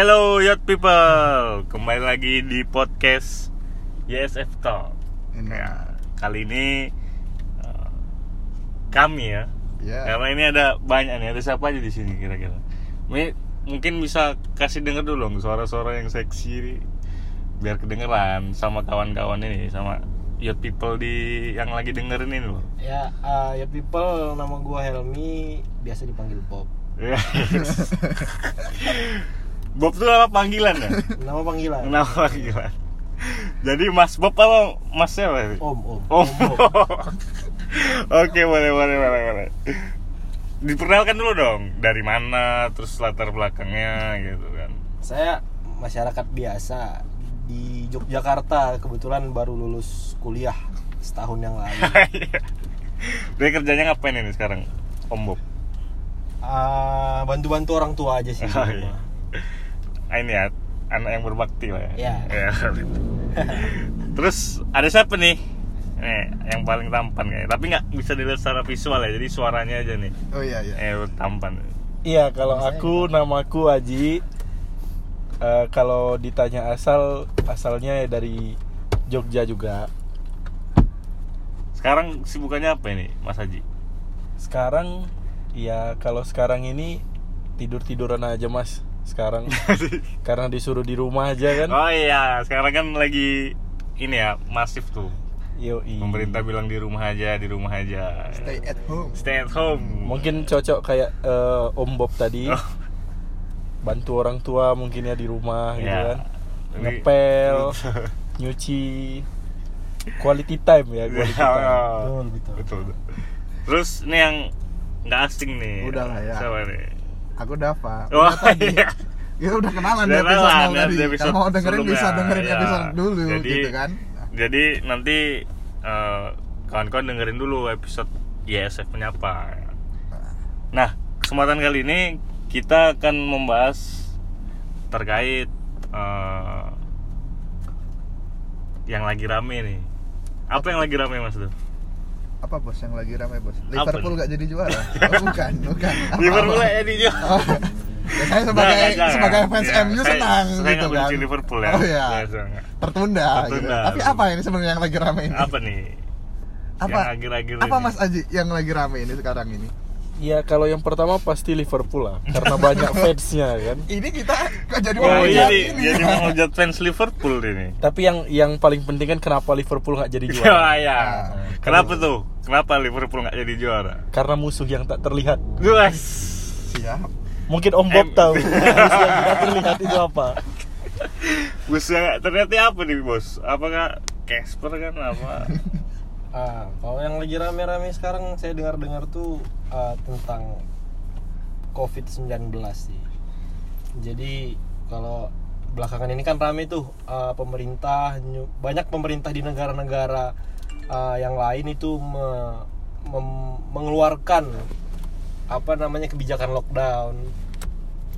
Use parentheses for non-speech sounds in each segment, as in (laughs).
Hello yacht people, kembali lagi di podcast YSF Talk. Ini. Ya, kali ini eh, kami ya, Ya. karena ini ada banyak nih. Ada siapa aja di sini kira-kira? Mungkin bisa kasih denger dulu dong suara-suara yang seksi, biar kedengeran sama kawan-kawan ini, sama yacht people di yang lagi dengerin ini loh. Ya, uh, ya people, nama gua Helmi, biasa dipanggil Bob. (laughs) Bob tuh apa panggilan ya? (laughs) Nama panggilan. Nama panggilan. Jadi Mas Bob apa Mas siapa? Om, Om. Om. Bob. (laughs) Oke, boleh, boleh, boleh, boleh. Diperkenalkan dulu dong, dari mana, terus latar belakangnya gitu kan. Saya masyarakat biasa di Yogyakarta, kebetulan baru lulus kuliah setahun yang lalu. (laughs) Dia kerjanya ngapain ini sekarang, Om Bob? Ah, bantu-bantu orang tua aja sih. Oh, iya. Ah, ini ya, anak yang berbakti lah ya. Iya. (laughs) Ya, gitu. Terus ada siapa nih? Nih, yang paling tampan kayaknya. Tapi nggak bisa dilihat secara visual ya, jadi suaranya aja nih. Oh iya iya. Eh, tampan. Iya, kalau aku namaku Aji. Eh, kalau ditanya asal, asalnya dari Jogja juga. Sekarang sibukannya apa ini, Mas Haji? Sekarang, ya kalau sekarang ini tidur tiduran aja mas. Sekarang (laughs) karena disuruh di rumah aja kan. Oh iya, sekarang kan lagi ini ya, masif tuh. Yoi. Pemerintah bilang di rumah aja, di rumah aja. Stay at home. Stay at home. Mungkin cocok kayak eh, Om Bob tadi. Oh. Bantu orang tua mungkin ya di rumah gitu Ya. kan. Ini- Ngepel, (laughs) nyuci. Quality time ya, quality Ya, (laughs) time. Betul, betul. betul, betul. Terus ini yang nggak asing nih. Udah lah ya. Siapa nih? Aku Dava. Oh (laughs) tadi. iya. Ya udah kenalan di Udah episode kenalan nol ya, tadi. di episode Kalau mau dengerin bisa dengerin Ya. episode dulu Jadi- gitu kan. Jadi nanti eh, kawan-kawan dengerin dulu episode YSF menyapa. Nah, kesempatan kali ini kita akan membahas terkait eh, yang lagi rame nih. Apa yang lagi rame Mas Duh? Apa bos yang lagi ramai bos? Apa Liverpool nih? gak (laughs) jadi juara? Oh, bukan, bukan. Apa, Liverpool apa? ya di Oh. Ya, saya sebagai Nggak, nggak, sebagai nggak. fans Iya, MU saya- senang saya gitu nggak kan. Liverpool ya. Oh iya. Senang. Tertunda, gitu. Tertunda. Tapi apa ini sebenarnya yang lagi rame ini? Apa nih? Apa? Yang akhir-akhir Apa ini? Mas Aji yang lagi rame ini sekarang ini? Ya kalau yang pertama pasti Liverpool lah, karena banyak (laughs) fansnya kan. Ini kita jadi Oh menghujat iya, nih, ini. jadi mau hujat fans Liverpool ini. Tapi yang yang paling penting kan kenapa Liverpool nggak jadi Ya, juara? (laughs) ya. Nah, Kenapa tuh? Kenapa Liverpool nggak jadi juara? Karena musuh yang tak terlihat. Guys. Siap. Mungkin Om Bob tahu (laughs) musuh yang tidak terlihat itu apa. Busnya ternyata apa nih bos? Apakah Casper kan apa? Ah, kalau yang lagi rame-rame sekarang saya dengar-dengar tuh ah, tentang COVID-19 sih. Jadi kalau belakangan ini kan rame tuh ah, pemerintah banyak pemerintah di negara-negara ah, yang lain itu me- mem- mengeluarkan apa namanya kebijakan lockdown.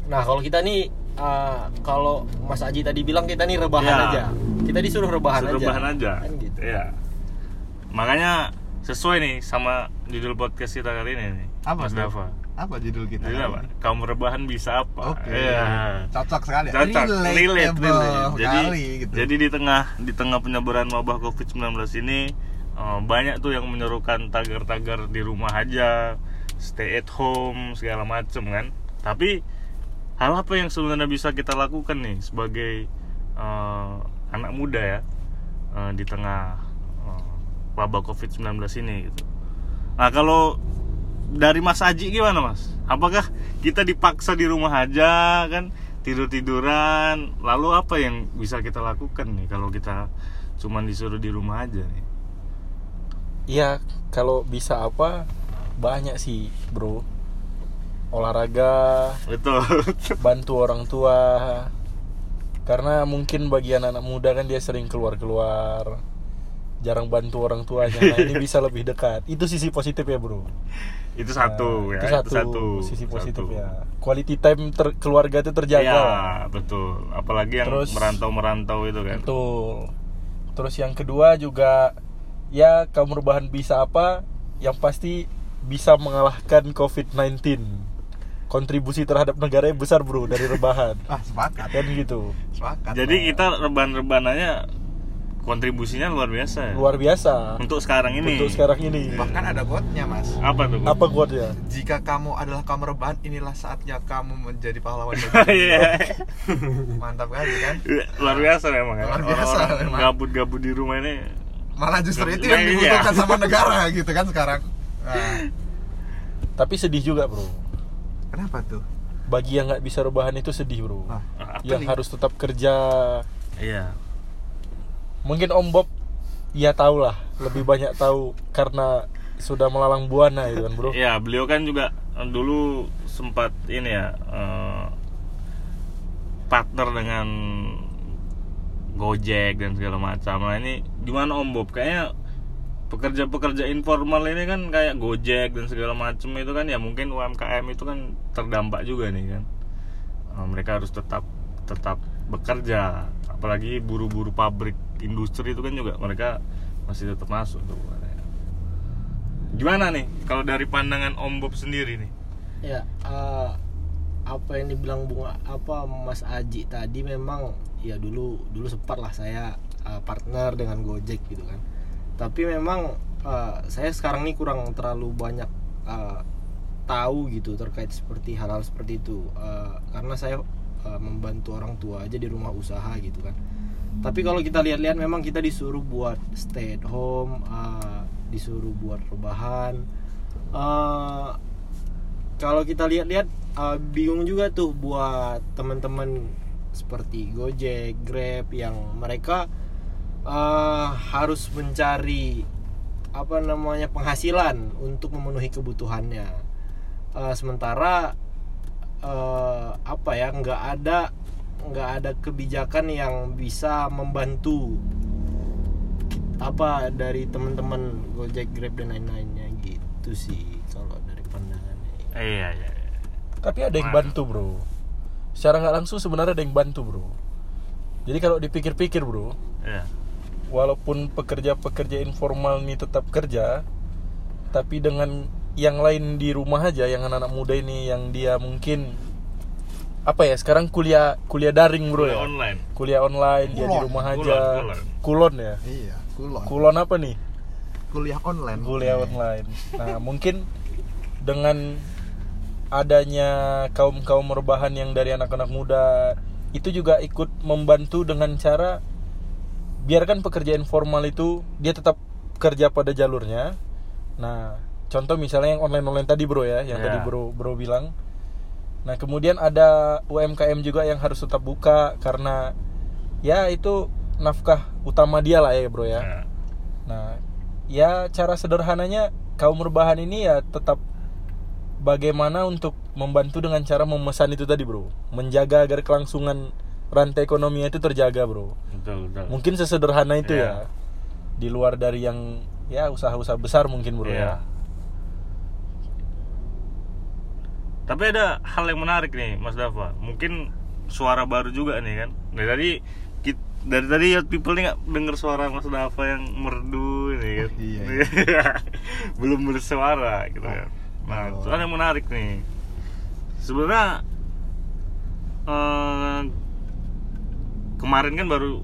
Nah, kalau kita nih ah, kalau Mas Aji tadi bilang kita nih rebahan Ya. aja. Kita disuruh rebahan Suruh aja. aja. Kan gitu. Iya. Makanya sesuai nih sama judul podcast kita kali ini nih. Apa Mas? Dava. Apa judul kita? Judul apa? Kaum rebahan bisa apa? Oke. Iya. Cocok sekali. Cocok, relate, Relatable relate. Jadi, gitu. jadi di tengah di tengah penyebaran wabah COVID-19 ini eh, banyak tuh yang menyerukan tagar-tagar di rumah aja, stay at home segala macem kan. Tapi hal apa yang sebenarnya bisa kita lakukan nih sebagai eh, anak muda ya eh, di tengah wabah COVID-19 ini gitu. Nah, kalau dari Mas Aji gimana Mas? Apakah kita dipaksa di rumah aja kan tidur tiduran? Lalu apa yang bisa kita lakukan nih kalau kita cuman disuruh di rumah aja nih? Iya, kalau bisa apa banyak sih, Bro. Olahraga, Betul. (laughs) bantu orang tua. Karena mungkin bagi anak-anak muda kan dia sering keluar-keluar. Jarang bantu orang tuanya. Nah, ini bisa lebih dekat. Itu sisi positif ya, Bro. itu satu Nah, ya. itu satu, sisi positif ya. Quality time ter- keluarga itu terjaga. Ya, betul. Apalagi yang Terus- merantau-merantau itu kan. Betul. Terus yang kedua juga ya kaum rebahan bisa apa? Yang pasti bisa mengalahkan COVID-19. kontribusi terhadap negaranya besar bro dari rebahan (laughs) ah sepakat kan gitu sepakat Jadi Bang. kita reban-rebananya kontribusinya luar biasa ya. luar biasa Untuk sekarang ini. untuk sekarang ini bahkan ada quote-nya mas apa tuh? apa kuatnya jika kamu adalah kaum rebahan inilah saatnya kamu menjadi pahlawan (laughs) Iya. mantap kali kan luar biasa memang ya. Luar biasa gabut-gabut di rumah ini. malah justru itu yang iya. dibutuhkan sama negara gitu kan sekarang nah, tapi sedih juga bro kenapa tuh bagi yang nggak bisa rebahan itu sedih bro Ah, yang nih? harus tetap kerja Iya. Mungkin Om Bob ya tahu lah lebih banyak tahu karena sudah melalang buana itu kan bro Iya, beliau kan juga eh, dulu sempat ini ya eh, partner dengan Gojek dan segala macam. Nah ini gimana Om Bob? Kayaknya pekerja-pekerja informal ini kan kayak Gojek dan segala macam itu kan ya mungkin UMKM itu kan terdampak juga nih kan. Eh, mereka harus tetap tetap bekerja. Apalagi buru-buru pabrik industri itu kan juga mereka masih tetap masuk tuh. Gimana nih kalau dari pandangan Om Bob sendiri nih? ya eh, apa yang dibilang bunga apa Mas Aji tadi memang ya dulu dulu sempat lah saya eh, partner dengan Gojek gitu kan tapi memang eh, saya sekarang ini kurang terlalu banyak eh, tahu gitu terkait seperti hal-hal seperti itu Eh, karena saya eh, membantu orang tua aja di rumah usaha gitu kan tapi kalau kita lihat-lihat memang kita disuruh buat stay at home eh, disuruh buat rebahan Eh, kalau kita lihat-lihat uh, bingung juga tuh buat teman-teman seperti Gojek, Grab yang mereka uh, harus mencari apa namanya penghasilan untuk memenuhi kebutuhannya. Uh, sementara uh, apa ya nggak ada nggak ada kebijakan yang bisa membantu apa dari teman-teman Gojek, Grab dan lain-lainnya gitu sih kalau dari pandangannya. Iya, iya. iya. tapi ada yang bantu bro secara nggak langsung sebenarnya ada yang bantu bro jadi kalau dipikir-pikir bro Iya. walaupun pekerja-pekerja informal ini tetap kerja tapi dengan yang lain di rumah aja yang anak-anak muda ini yang dia mungkin apa ya sekarang kuliah kuliah daring bro Kuliah ya? online. kuliah online dia di Kulon, rumah kulon, aja. Kulon. kulon. Ya? Iya kulon. Kulon apa nih? Kuliah online. Kuliah online. Nah mungkin dengan adanya kaum kaum rebahan yang dari anak-anak muda itu juga ikut membantu dengan cara biarkan pekerja informal itu dia tetap kerja pada jalurnya. Nah contoh misalnya yang online online tadi bro ya yang Ya. tadi bro bro bilang nah kemudian ada UMKM juga yang harus tetap buka karena ya itu nafkah utama dia lah ya bro ya Nah, Nah, ya cara sederhananya kaum rebahan ini ya tetap bagaimana untuk membantu dengan cara memesan itu tadi, Bro. Menjaga agar kelangsungan rantai ekonominya itu terjaga, Bro. betul, betul. Mungkin sesederhana itu Iya. ya. Di luar dari yang ya usaha-usaha besar mungkin, Bro Iya. ya. Tapi ada hal yang menarik nih, Mas Dava. Mungkin suara baru juga nih kan. Dari tadi dari tadi ya people nih denger suara Mas Dava yang merdu ini kan. Iya, (laughs) Belum bersuara gitu kan. Nah, Oh. yang menarik nih. Sebenarnya eh, kemarin kan baru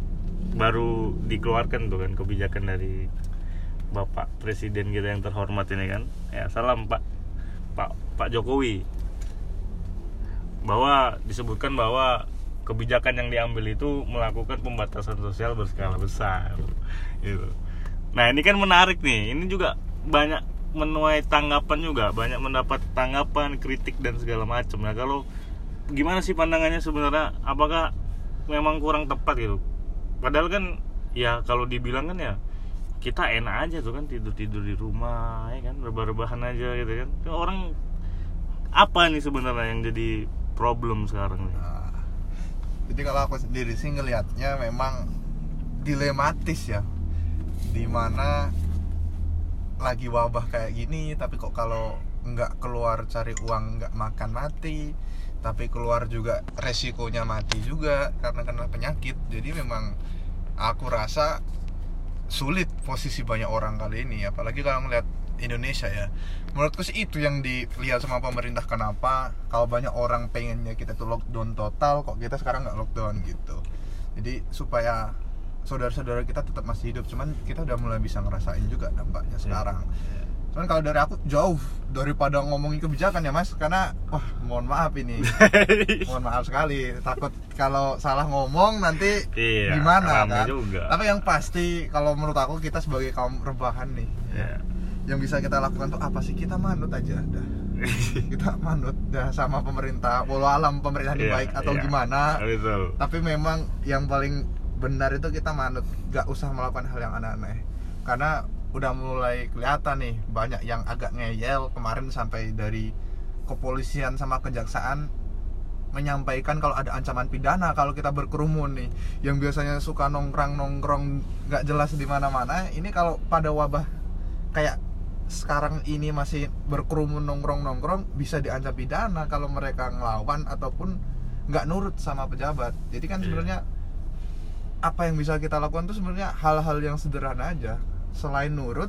baru dikeluarkan tuh kan kebijakan dari Bapak Presiden kita yang terhormat ini kan. Ya, salam Pak Pak Pak Jokowi bahwa disebutkan bahwa kebijakan yang diambil itu melakukan pembatasan sosial berskala besar gitu. Nah ini kan menarik nih. Ini juga banyak menuai tanggapan juga, banyak mendapat tanggapan, kritik dan segala macam. Nah kalau gimana sih pandangannya sebenarnya? Apakah memang kurang tepat gitu? Padahal kan ya kalau dibilang kan ya kita enak aja tuh kan tidur tidur di rumah ya kan rebah-rebahan aja gitu kan orang apa nih sebenarnya yang jadi problem sekarang nih. Nah, jadi kalau aku sendiri sih ngelihatnya memang dilematis ya. Di mana lagi wabah kayak gini tapi kok kalau nggak keluar cari uang nggak makan mati tapi keluar juga resikonya mati juga karena kena penyakit. Jadi memang aku rasa sulit posisi banyak orang kali ini apalagi kalau ngeliat Indonesia ya. Menurutku sih itu yang dilihat sama pemerintah kenapa kalau banyak orang pengennya kita tuh lockdown total kok kita sekarang nggak lockdown gitu. Jadi supaya saudara-saudara kita tetap masih hidup cuman kita udah mulai bisa ngerasain juga dampaknya sekarang. Cuman kalau dari aku jauh daripada ngomongin kebijakan ya mas karena wah mohon maaf ini. (laughs) Mohon maaf sekali. Takut kalau salah ngomong nanti Iya, gimana kan? juga. tapi yang pasti kalau menurut aku kita sebagai kaum rebahan nih Ya. Yang bisa kita lakukan tuh apa sih? Kita manut aja dah. (laughs) Kita manut dah sama pemerintah. Walau alam pemerintah Iya, baik atau iya. gimana. Betul. tapi memang yang paling benar itu kita manut. Gak usah melakukan hal yang aneh-aneh. Karena udah mulai kelihatan nih banyak yang agak ngeyel kemarin sampai dari kepolisian sama kejaksaan menyampaikan kalau ada ancaman pidana kalau kita berkerumun nih. Yang biasanya suka nongkrong nongkrong nggak jelas di mana-mana ini kalau pada wabah kayak sekarang ini masih berkerumun nongkrong nongkrong bisa diancam pidana kalau mereka ngelawan ataupun nggak nurut sama pejabat jadi kan Iya. sebenarnya apa yang bisa kita lakukan tuh sebenarnya hal-hal yang sederhana aja selain nurut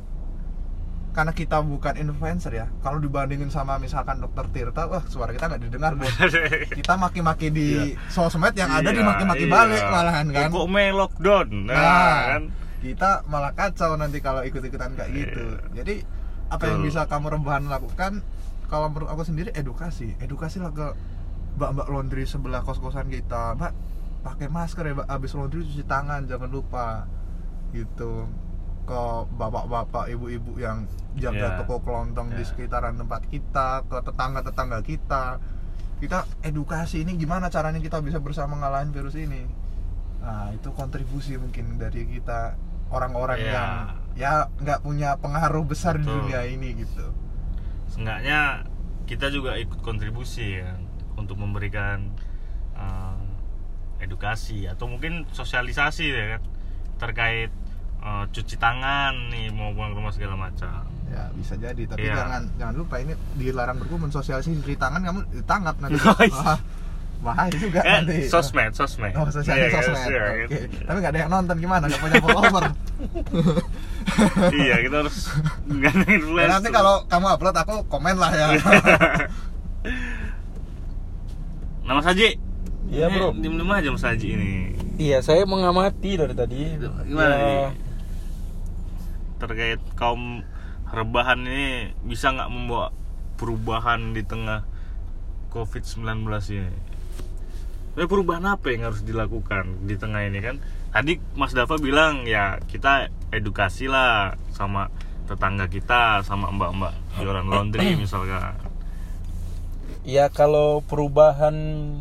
karena kita bukan influencer ya kalau dibandingin sama misalkan dokter Tirta wah suara kita nggak didengar bos kita maki-maki di sosmed yang ada Iya, dimaki-maki iya. balik malahan kan Kok main lockdown? Nah, Nah, kan. kita malah kacau nanti kalau ikut-ikutan kayak gitu. Iya. Jadi apa yang bisa kamu rebahan lakukan? Kalau menurut aku sendiri edukasi, edukasi lah ke mbak-mbak laundry sebelah kos-kosan kita, mbak pakai masker ya, mbak abis laundry cuci tangan jangan lupa, gitu. Ke bapak-bapak, ibu-ibu yang jaga Iya. toko kelontong di Iya. sekitaran tempat kita, ke tetangga-tetangga kita, kita edukasi ini gimana caranya kita bisa bersama ngalahin virus ini nah itu kontribusi mungkin dari kita orang-orang Iya. yang ya nggak punya pengaruh besar di Betul. dunia ini gitu Seenggaknya kita juga ikut kontribusi ya untuk memberikan eh, edukasi atau mungkin sosialisasi ya kan terkait eh, cuci tangan nih mau pulang rumah segala macam. ya bisa jadi tapi Iya. jangan jangan lupa ini dilarang berkerumun sosialisasi cuci tangan kamu ditangkap nanti bahaya juga Eh, nanti sosmed, sosmed. oh Iya, kan? sosmed iya, oke gitu. tapi nggak ada yang nonton gimana nggak punya follower (laughs) iya, kita harus gandeng Ya, influencer. nanti kalau kamu upload aku komen lah ya (laughs) Nama Saji. Iya, Ini bro. Diem-diem aja Mas Saji ini. Iya, saya mengamati dari tadi. Gimana Ya, nih? Terkait kaum rebahan ini bisa nggak membawa perubahan di tengah COVID-19 ini? Sebenarnya perubahan apa yang harus dilakukan di tengah ini kan? Tadi Mas Dava bilang ya kita edukasi lah sama tetangga kita, sama mbak-mbak jualan laundry (clears throat) misalkan. Ya kalau perubahan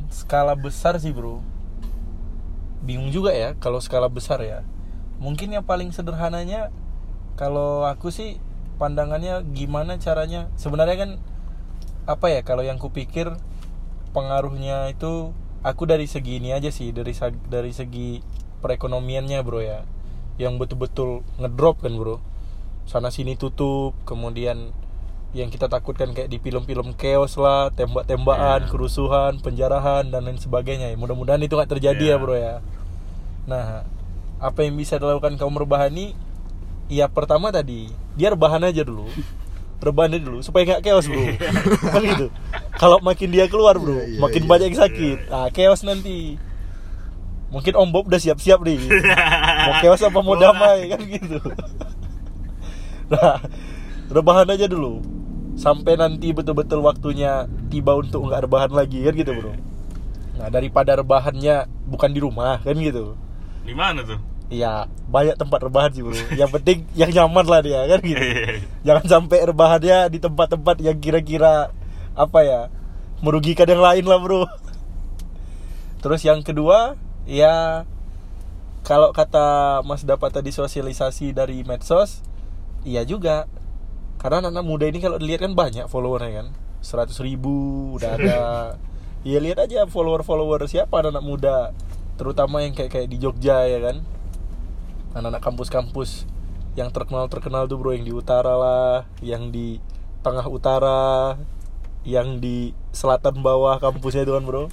skala besar sih bro Bingung juga ya kalau skala besar ya Mungkin yang paling sederhananya Kalau aku sih pandangannya gimana caranya Sebenarnya kan Apa ya kalau yang kupikir Pengaruhnya itu Aku dari segi ini aja sih Dari, dari segi perekonomiannya bro ya Yang betul-betul ngedrop kan bro Sana sini tutup Kemudian yang kita takutkan kayak di film-film chaos lah, tembak-tembakan, Iya. kerusuhan, penjarahan dan lain sebagainya. Ya, Mudah-mudahan itu nggak Iya. terjadi ya bro ya. Nah, apa yang bisa dilakukan kaum rebahani? Ya pertama tadi dia rebahan aja dulu, (laughs) rebahan aja dulu supaya nggak chaos bro. kan gitu. Kalau makin dia keluar bro, Iya, iya, makin iya. banyak yang sakit. Nah, chaos nanti. Mungkin Om Bob udah siap-siap nih. mau chaos apa mau (laughs) damai kan gitu. Nah, rebahan aja dulu sampai nanti betul-betul waktunya tiba untuk nggak rebahan lagi kan gitu bro. Nah daripada rebahannya bukan di rumah kan gitu. Di mana tuh? Ya banyak tempat rebahan sih bro. Yang penting yang nyaman lah dia kan gitu. (laughs) Jangan sampai rebahannya di tempat-tempat yang kira-kira apa ya merugikan yang lain lah bro. Terus yang kedua ya kalau kata Mas dapat tadi sosialisasi dari medsos, iya juga. Karena anak-anak muda ini kalau dilihat kan banyak followernya kan, 100 ribu udah ada. Iya (laughs) lihat aja follower-follower siapa anak-anak muda, terutama yang kayak kayak di Jogja ya kan, anak-anak kampus-kampus yang terkenal terkenal tuh bro yang di utara lah, yang di tengah utara, yang di selatan bawah kampusnya itu kan bro.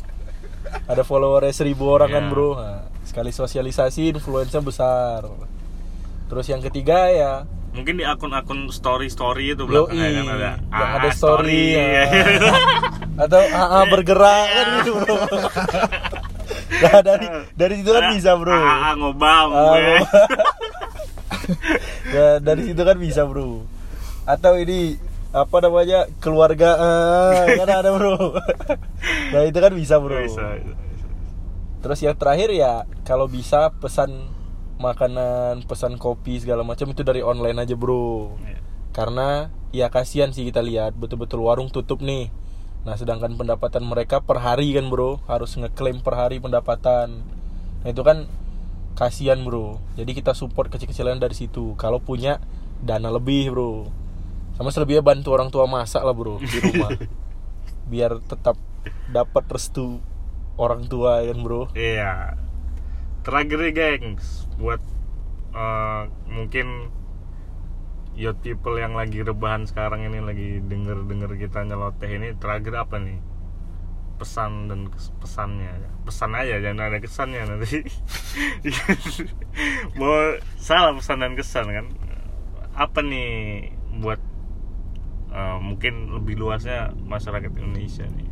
Ada followernya seribu orang kan Iya. bro. Nah, sekali sosialisasi influencer besar. Terus yang ketiga ya. Mungkin di akun-akun story story itu belakangnya kan ada yang AA ada story, ya. (laughs) Iya. atau AA bergerak kan gitu bro. Nah dari (laughs) dari situ kan bisa bro. AA ngobam Ah, ya (laughs) dari situ kan bisa bro. Atau ini apa namanya? Keluarga ah, (laughs) kan ada bro. Nah itu kan bisa bro. Bisa, bisa, bisa. terus yang terakhir ya kalau bisa pesan makanan pesan kopi segala macam itu dari online aja bro. Iya. karena ya kasihan sih kita lihat betul-betul warung tutup nih. Nah sedangkan pendapatan mereka per hari kan bro. Harus ngeklaim per hari pendapatan. Nah itu kan kasihan bro. Jadi kita support kecil-kecilan dari situ. Kalau punya dana lebih bro sama selebihnya bantu orang tua masak lah bro. Di rumah. (laughs) Biar tetap dapat restu orang tua kan bro? Iya. Terakhir nih gengs, buat eh, mungkin youth people yang lagi rebahan sekarang ini lagi denger denger kita nyeloteh ini terakhir apa nih? Pesan dan pesannya. Pesan aja jangan ada kesannya nanti. (laughs) Mau salah pesan dan kesan kan? Apa nih buat eh, mungkin lebih luasnya masyarakat Indonesia nih.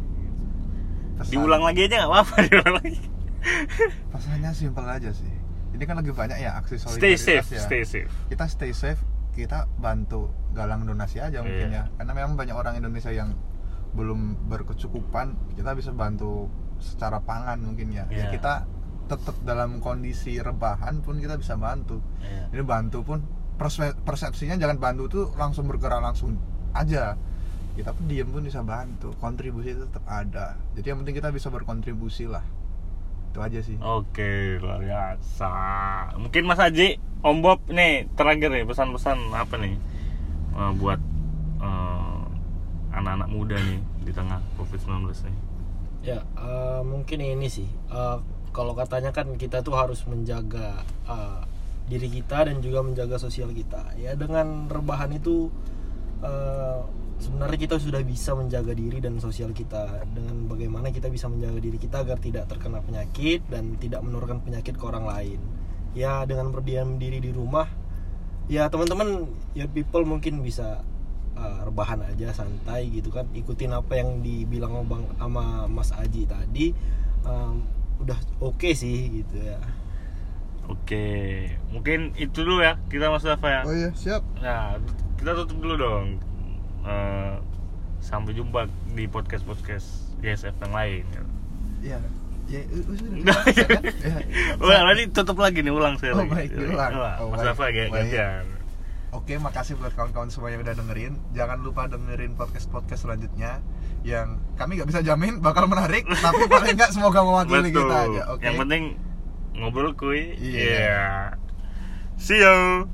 Pesan- diulang lagi aja nggak apa-apa (laughs) diulang lagi. Pesannya simpel aja sih. Ini kan lagi banyak ya aksi stay solidaritas safe ya. stay safe. Kita stay safe kita bantu galang donasi aja mungkin Iya. ya. Karena memang banyak orang Indonesia yang belum berkecukupan kita bisa bantu secara pangan mungkin ya. Ya Iya. kita tetap dalam kondisi rebahan pun kita bisa bantu. Iya. ini bantu pun perse- persepsinya jangan bantu tuh langsung bergerak langsung aja kita pun diem pun bisa bantu kontribusi itu tetap ada jadi yang penting kita bisa berkontribusi lah itu aja sih Oke, luar biasa. Mungkin Mas Haji, Om Bob nih terakhir nih pesan-pesan apa nih eh, buat eh, anak-anak muda nih di tengah COVID-19 nih. Ya, eh, mungkin ini sih. eh, kalau katanya kan kita tuh harus menjaga eh, diri kita dan juga menjaga sosial kita. Ya, dengan rebahan itu eh, sebenarnya kita sudah bisa menjaga diri dan sosial kita dengan bagaimana kita bisa menjaga diri kita agar tidak terkena penyakit dan tidak menularkan penyakit ke orang lain. Ya, dengan berdiam diri di rumah, ya teman-teman, ya people mungkin bisa uh, rebahan aja santai gitu kan ikutin apa yang dibilang sama bang sama Mas Aji tadi um, udah oke sih gitu ya Oke, mungkin itu dulu ya kita Mas Dafa ya. oh iya siap Nah, kita tutup dulu dong. Eh, sampai jumpa di podcast podcast GSF yang lain. Iya. Ya, uh, uh. Nah, Siap, ya? Nanti tutup lagi nih ulang saya Oh, lagi. baik, diulang. Wah, Oh, Mas ya, gantian. Oke, makasih buat kawan-kawan semua yang udah dengerin. Jangan lupa dengerin podcast-podcast selanjutnya yang kami nggak bisa jamin bakal menarik, (laughs) tapi paling nggak semoga mewakili Betul. kita aja. Oke. Yang penting ngobrol kuy. Iya. Iya. See you.